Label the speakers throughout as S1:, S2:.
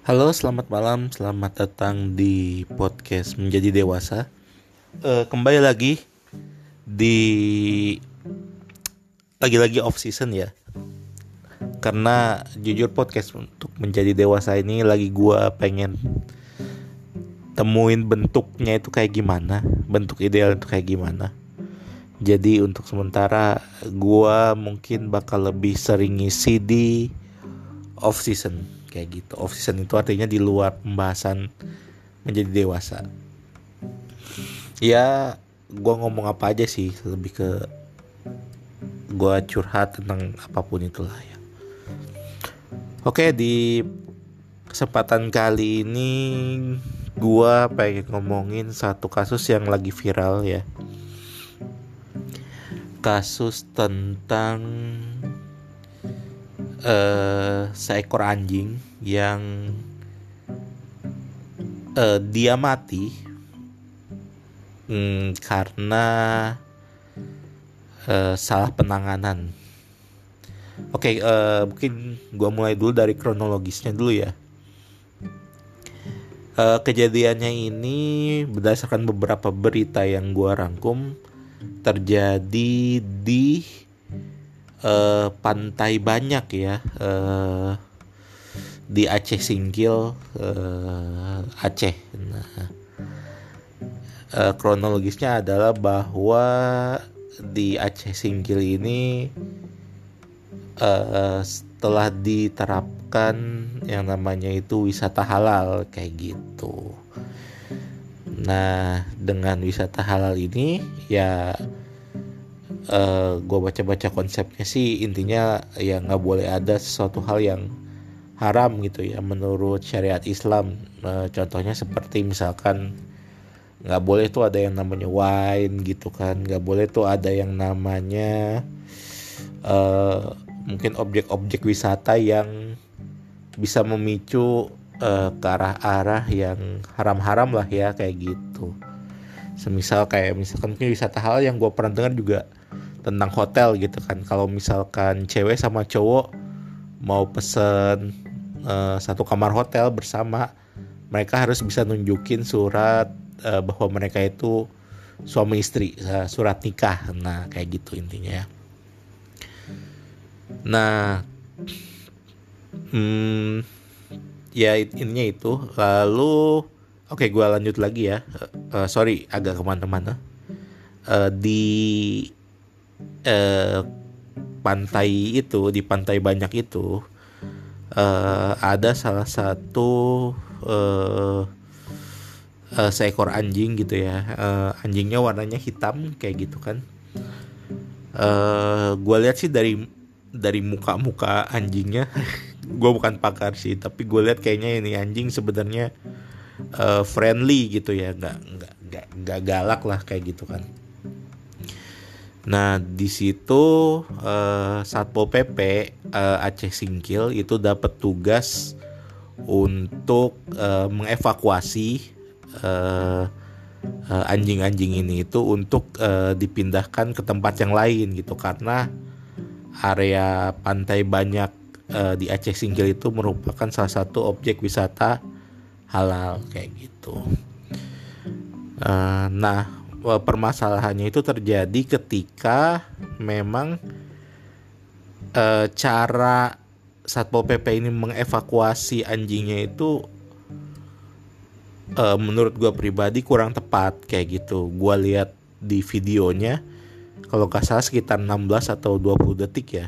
S1: Halo, selamat malam, selamat datang di podcast Menjadi Dewasa. Eh, kembali lagi di lagi-lagi off season ya. Karena jujur podcast untuk menjadi dewasa ini lagi gua pengen temuin bentuknya itu kayak gimana, bentuk ideal itu kayak gimana. Jadi untuk sementara gua mungkin bakal lebih sering ngisi di off season kayak gitu. Off season itu artinya di luar pembahasan menjadi dewasa. Ya gue ngomong apa aja sih lebih ke gue curhat tentang apa pun itulah ya. Oke di kesempatan kali ini gue pengen ngomongin satu kasus yang lagi viral ya. Kasus tentang uh, seekor anjing yang uh, dia mati um, karena uh, salah penanganan. Oke, okay, uh, mungkin gue mulai dulu dari kronologisnya dulu ya. Kejadiannya ini berdasarkan beberapa berita yang gue rangkum terjadi di uh, pantai banyak ya uh, di Aceh Singkil uh, Aceh. Nah, uh, kronologisnya adalah bahwa di Aceh Singkil ini uh, setelah diterapkan yang namanya itu wisata halal kayak gitu. Nah, dengan wisata halal ini ya uh, eh, gue baca-baca konsepnya sih intinya ya nggak boleh ada sesuatu hal yang haram gitu ya menurut syariat Islam. Uh, contohnya seperti misalkan nggak boleh tuh ada yang namanya wine gitu kan nggak boleh tuh ada yang namanya uh, mungkin objek-objek wisata yang bisa memicu uh, ke arah-arah yang haram-haram lah ya kayak gitu. Semisal kayak misalkan mungkin wisata hal yang gue pernah dengar juga tentang hotel gitu kan. Kalau misalkan cewek sama cowok mau pesen uh, satu kamar hotel bersama mereka harus bisa nunjukin surat uh, bahwa mereka itu suami istri uh, surat nikah. Nah kayak gitu intinya ya. Nah hmm, ya intinya itu. Lalu oke okay, gue lanjut lagi ya. Uh, sorry agak ke mana-mana. Uh, di eh, pantai itu di pantai banyak itu eh, ada salah satu eh, eh, seekor anjing gitu ya. Eh, anjingnya warnanya hitam kayak gitu kan. Eh, gue lihat sih dari dari muka-muka anjingnya gue bukan pakar sih tapi gue lihat kayaknya ini anjing sebenarnya uh, friendly gitu ya. Nggak nggak nggak galak lah kayak gitu kan Nah, di situ uh, Satpol PP uh, Aceh Singkil itu dapat tugas untuk uh, mengevakuasi anjing-anjing ini itu untuk uh, dipindahkan ke tempat yang lain gitu karena area pantai banyak uh, di Aceh Singkil itu merupakan salah satu objek wisata halal kayak gitu. Uh, nah, Eh, permasalahannya itu terjadi ketika memang e, cara satpol pp ini mengevakuasi anjingnya itu e, menurut gue pribadi kurang tepat kayak gitu. Gue lihat di videonya kalau nggak salah sekitar 16 atau 20 detik ya.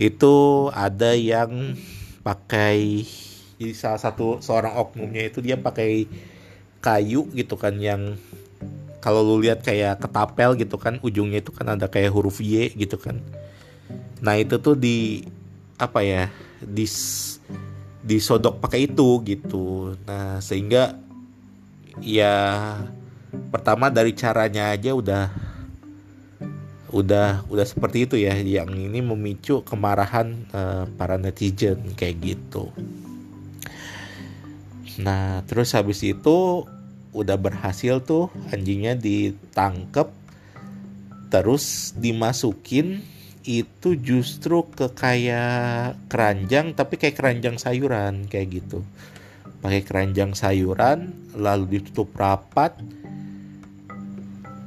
S1: Itu ada yang pakai jadi salah satu seorang oknumnya itu dia pakai kayu gitu kan yang kalau lu lihat kayak ketapel gitu kan ujungnya itu kan ada kayak huruf Y gitu kan. Nah itu tuh di apa ya di disodok pakai itu gitu. Nah sehingga ya pertama dari caranya aja udah udah udah seperti itu ya. Yang ini memicu kemarahan uh, para netizen kayak gitu. Nah terus habis itu udah berhasil tuh anjingnya ditangkep terus dimasukin itu justru ke kayak keranjang tapi kayak keranjang sayuran kayak gitu. Pakai keranjang sayuran lalu ditutup rapat.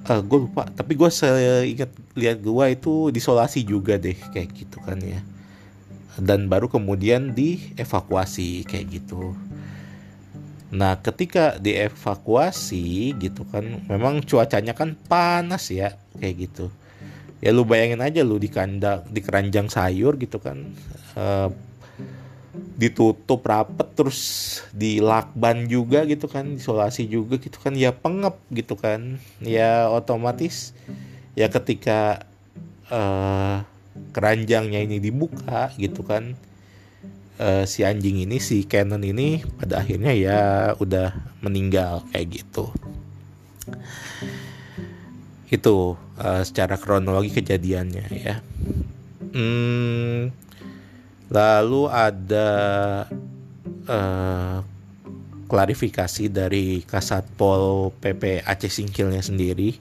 S1: Uh, eh, gue lupa tapi gue seingat lihat gue itu disolasi juga deh kayak gitu kan ya. Dan baru kemudian dievakuasi kayak gitu nah ketika dievakuasi gitu kan memang cuacanya kan panas ya kayak gitu. Ya lu bayangin aja lu di kandang di keranjang sayur gitu kan uh, ditutup rapet terus dilakban juga gitu kan isolasi juga gitu kan ya pengep gitu kan. Ya otomatis ya ketika uh, keranjangnya ini dibuka gitu kan uh, si anjing ini si Canon ini pada akhirnya ya udah meninggal kayak gitu itu uh, secara kronologi kejadiannya ya. Hmm, lalu ada uh, klarifikasi dari Kasatpol PP Aceh Singkilnya sendiri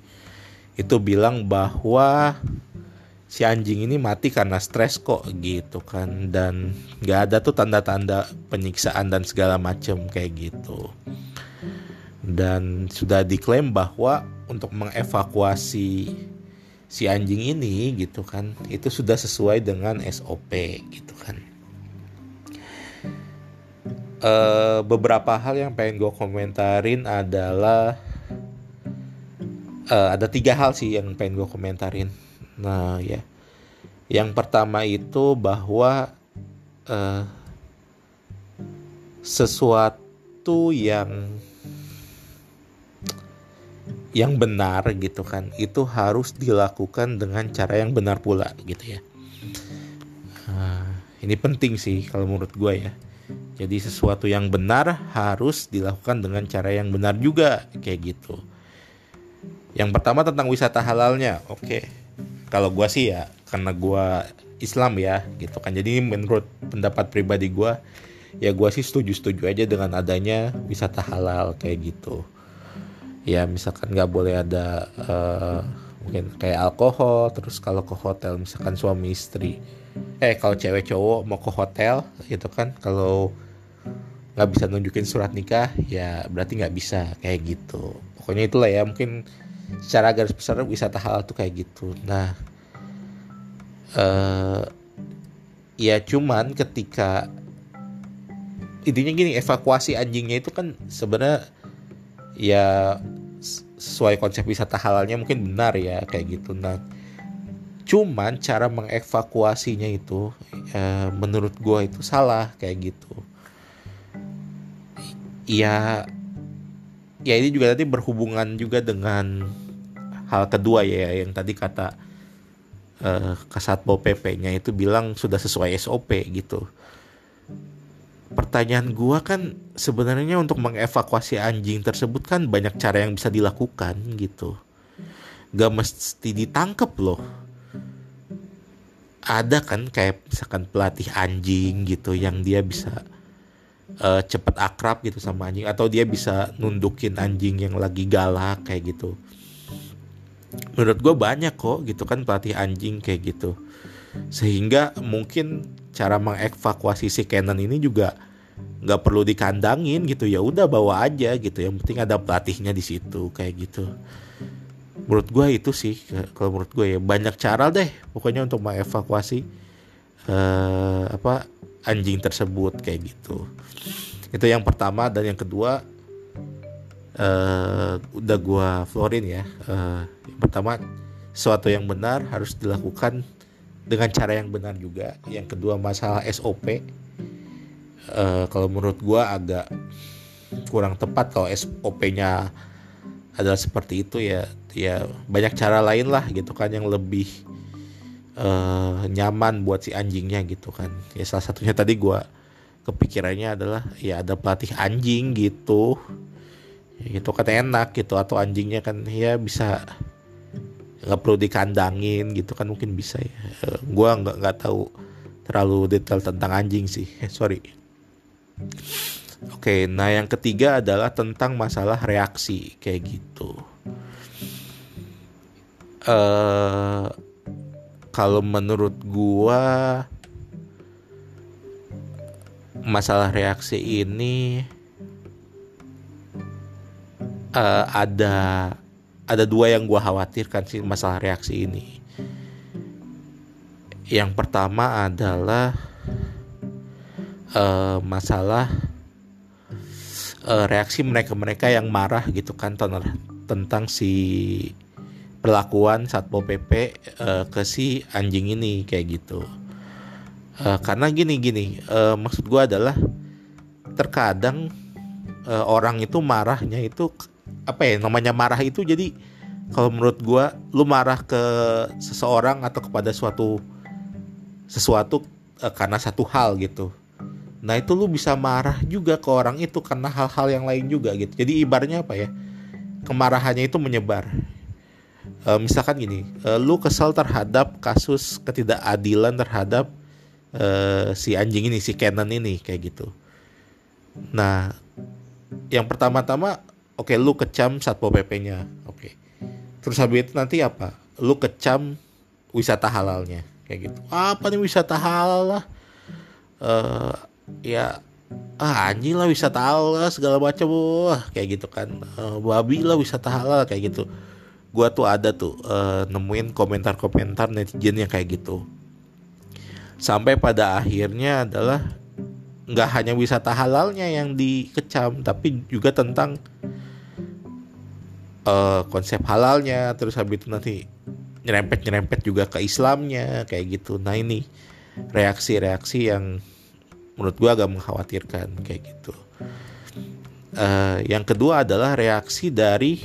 S1: itu bilang bahwa si anjing ini mati karena stres kok gitu kan. Dan nggak ada tuh tanda-tanda penyiksaan dan segala macem kayak gitu. Dan sudah diklaim bahwa untuk mengevakuasi si anjing ini gitu kan itu sudah sesuai dengan SOP gitu kan. E, beberapa hal yang pengen gue komentarin adalah e, ada tiga hal sih yang pengen gue komentarin nah ya. Yang pertama itu bahwa e, sesuatu yang yang benar gitu kan itu harus dilakukan dengan cara yang benar pula gitu ya. Uh, ini penting sih kalau menurut gue ya. Jadi sesuatu yang benar harus dilakukan dengan cara yang benar juga kayak gitu. Yang pertama tentang wisata halalnya oke. okay. Kalau gue sih ya karena gue Islam ya gitu kan. Jadi menurut pendapat pribadi gue ya gue sih setuju setuju aja dengan adanya wisata halal kayak gitu. Ya misalkan nggak boleh ada uh, mungkin kayak alkohol terus kalau ke hotel misalkan suami istri eh kalau cewek cowok mau ke hotel gitu kan. Kalau nggak bisa nunjukin surat nikah ya berarti nggak bisa kayak gitu. Pokoknya itulah ya mungkin secara garis besar wisata halal tuh kayak gitu. Nah uh, ya cuman ketika intinya gini evakuasi anjingnya itu kan sebenarnya ya sesuai konsep wisata halalnya mungkin benar ya kayak gitu. Nah cuman cara mengevakuasinya itu ya, menurut gue itu salah kayak gitu. Ya ya ini juga tadi berhubungan juga dengan hal kedua ya yang tadi kata uh, kasatpol pp-nya itu bilang sudah sesuai SOP gitu pertanyaan gua kan sebenarnya untuk mengevakuasi anjing tersebut kan banyak cara yang bisa dilakukan gitu. Gak mesti ditangkap loh. Ada kan kayak misalkan pelatih anjing gitu yang dia bisa uh, cepet akrab gitu sama anjing atau dia bisa nundukin anjing yang lagi galak kayak gitu. Menurut gue banyak kok gitu kan pelatih anjing kayak gitu. Sehingga mungkin cara mengevakuasi si Canon ini juga nggak perlu dikandangin gitu ya udah bawa aja gitu yang penting ada pelatihnya di situ kayak gitu menurut gue itu sih kalau menurut gue ya banyak cara deh pokoknya untuk mengevakuasi uh, apa anjing tersebut kayak gitu itu yang pertama dan yang kedua uh, udah gue florin ya uh, yang pertama sesuatu yang benar harus dilakukan dengan cara yang benar juga. Yang kedua masalah SOP. Uh, eh, kalau menurut gue agak kurang tepat kalau SOP-nya adalah seperti itu ya ya banyak cara lain lah gitu kan yang lebih uh, nyaman buat si anjingnya gitu kan. Ya salah satunya tadi gue kepikirannya adalah ya ada pelatih anjing gitu. Ya, gitu kan enak gitu. Atau anjingnya kan ya bisa nggak perlu dikandangin gitu kan mungkin bisa ya. Uh, gue nggak nggak tahu terlalu detail tentang anjing sih. Sorry. Oke nah yang ketiga adalah tentang masalah reaksi kayak gitu. Uh, kalau menurut gua masalah reaksi ini uh, ada ada dua yang gua khawatirkan sih masalah reaksi ini. Yang pertama adalah uh, masalah uh, reaksi mereka-mereka yang marah gitu kan tentang si perlakuan satpol pp uh, ke si anjing ini kayak gitu uh, karena gini gini uh, maksud gue adalah terkadang uh, orang itu marahnya itu apa ya namanya marah itu jadi kalau menurut gue lu marah ke seseorang atau kepada suatu sesuatu uh, karena satu hal gitu Nah itu lu bisa marah juga ke orang itu karena hal-hal yang lain juga gitu. Jadi ibarnya apa ya? Kemarahannya itu menyebar. E, misalkan gini, e, lu kesal terhadap kasus ketidakadilan terhadap e, si anjing ini, si Canon ini kayak gitu. Nah, yang pertama-tama, oke okay, lu kecam satpol pp-nya, oke. Okay. Terus habis itu nanti apa? Lu kecam wisata halalnya kayak gitu. Apa nih wisata halal lah? Uh, ya ah anjing lah wisata halal segala macam wah kayak gitu kan uh, babi lah wisata halal kayak gitu gua tuh ada tuh uh, nemuin komentar-komentar netizen yang kayak gitu sampai pada akhirnya adalah nggak hanya wisata halalnya yang dikecam tapi juga tentang uh, konsep halalnya terus habis itu nanti nyerempet nyerempet juga ke Islamnya kayak gitu nah ini reaksi-reaksi yang menurut gue agak mengkhawatirkan kayak gitu. Uh, yang kedua adalah reaksi dari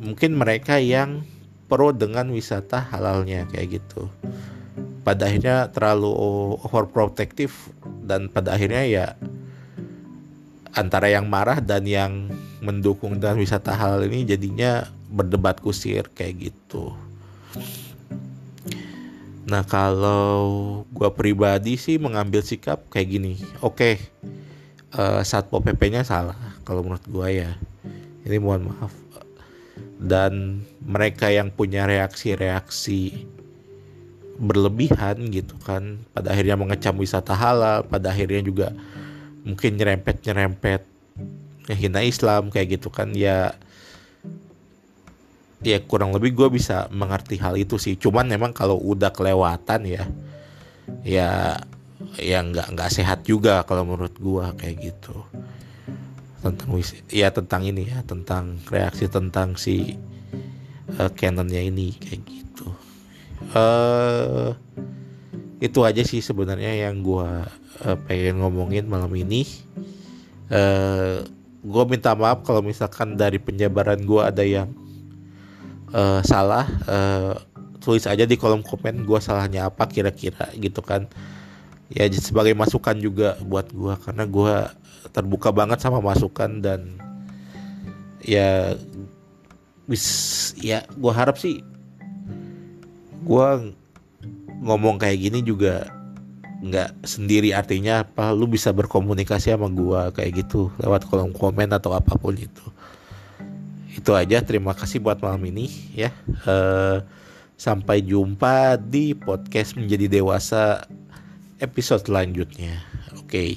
S1: mungkin mereka yang pro dengan wisata halalnya kayak gitu. Pada akhirnya terlalu overprotective dan pada akhirnya ya antara yang marah dan yang mendukung dan wisata halal ini jadinya berdebat kusir kayak gitu. Nah kalau gue pribadi sih mengambil sikap kayak gini, oke okay, uh, eh, pp-nya salah kalau menurut gue ya, ini mohon maaf. Dan mereka yang punya reaksi-reaksi berlebihan gitu kan, pada akhirnya mengecam wisata halal, pada akhirnya juga mungkin nyerempet nyerempet hina Islam kayak gitu kan. Ya ya kurang lebih gue bisa mengerti hal itu sih. Cuman memang kalau udah kelewatan ya ya ya nggak nggak sehat juga kalau menurut gue kayak gitu tentang ya tentang ini ya tentang reaksi tentang si uh, Canonnya ini kayak gitu. Uh, itu aja sih sebenarnya yang gue uh, pengen ngomongin malam ini. Uh, gue minta maaf kalau misalkan dari penyebaran gue ada yang uh, salah. Uh, tulis aja di kolom komen gue salahnya apa kira-kira gitu kan ya sebagai masukan juga buat gue karena gue terbuka banget sama masukan dan ya bis ya gue harap sih gue ngomong kayak gini juga nggak sendiri. Artinya apa? Lu bisa berkomunikasi sama gue kayak gitu lewat kolom komen atau apa pun itu. Itu aja. Terima kasih buat malam ini ya. Uh, sampai jumpa di podcast menjadi dewasa episode selanjutnya oke okay.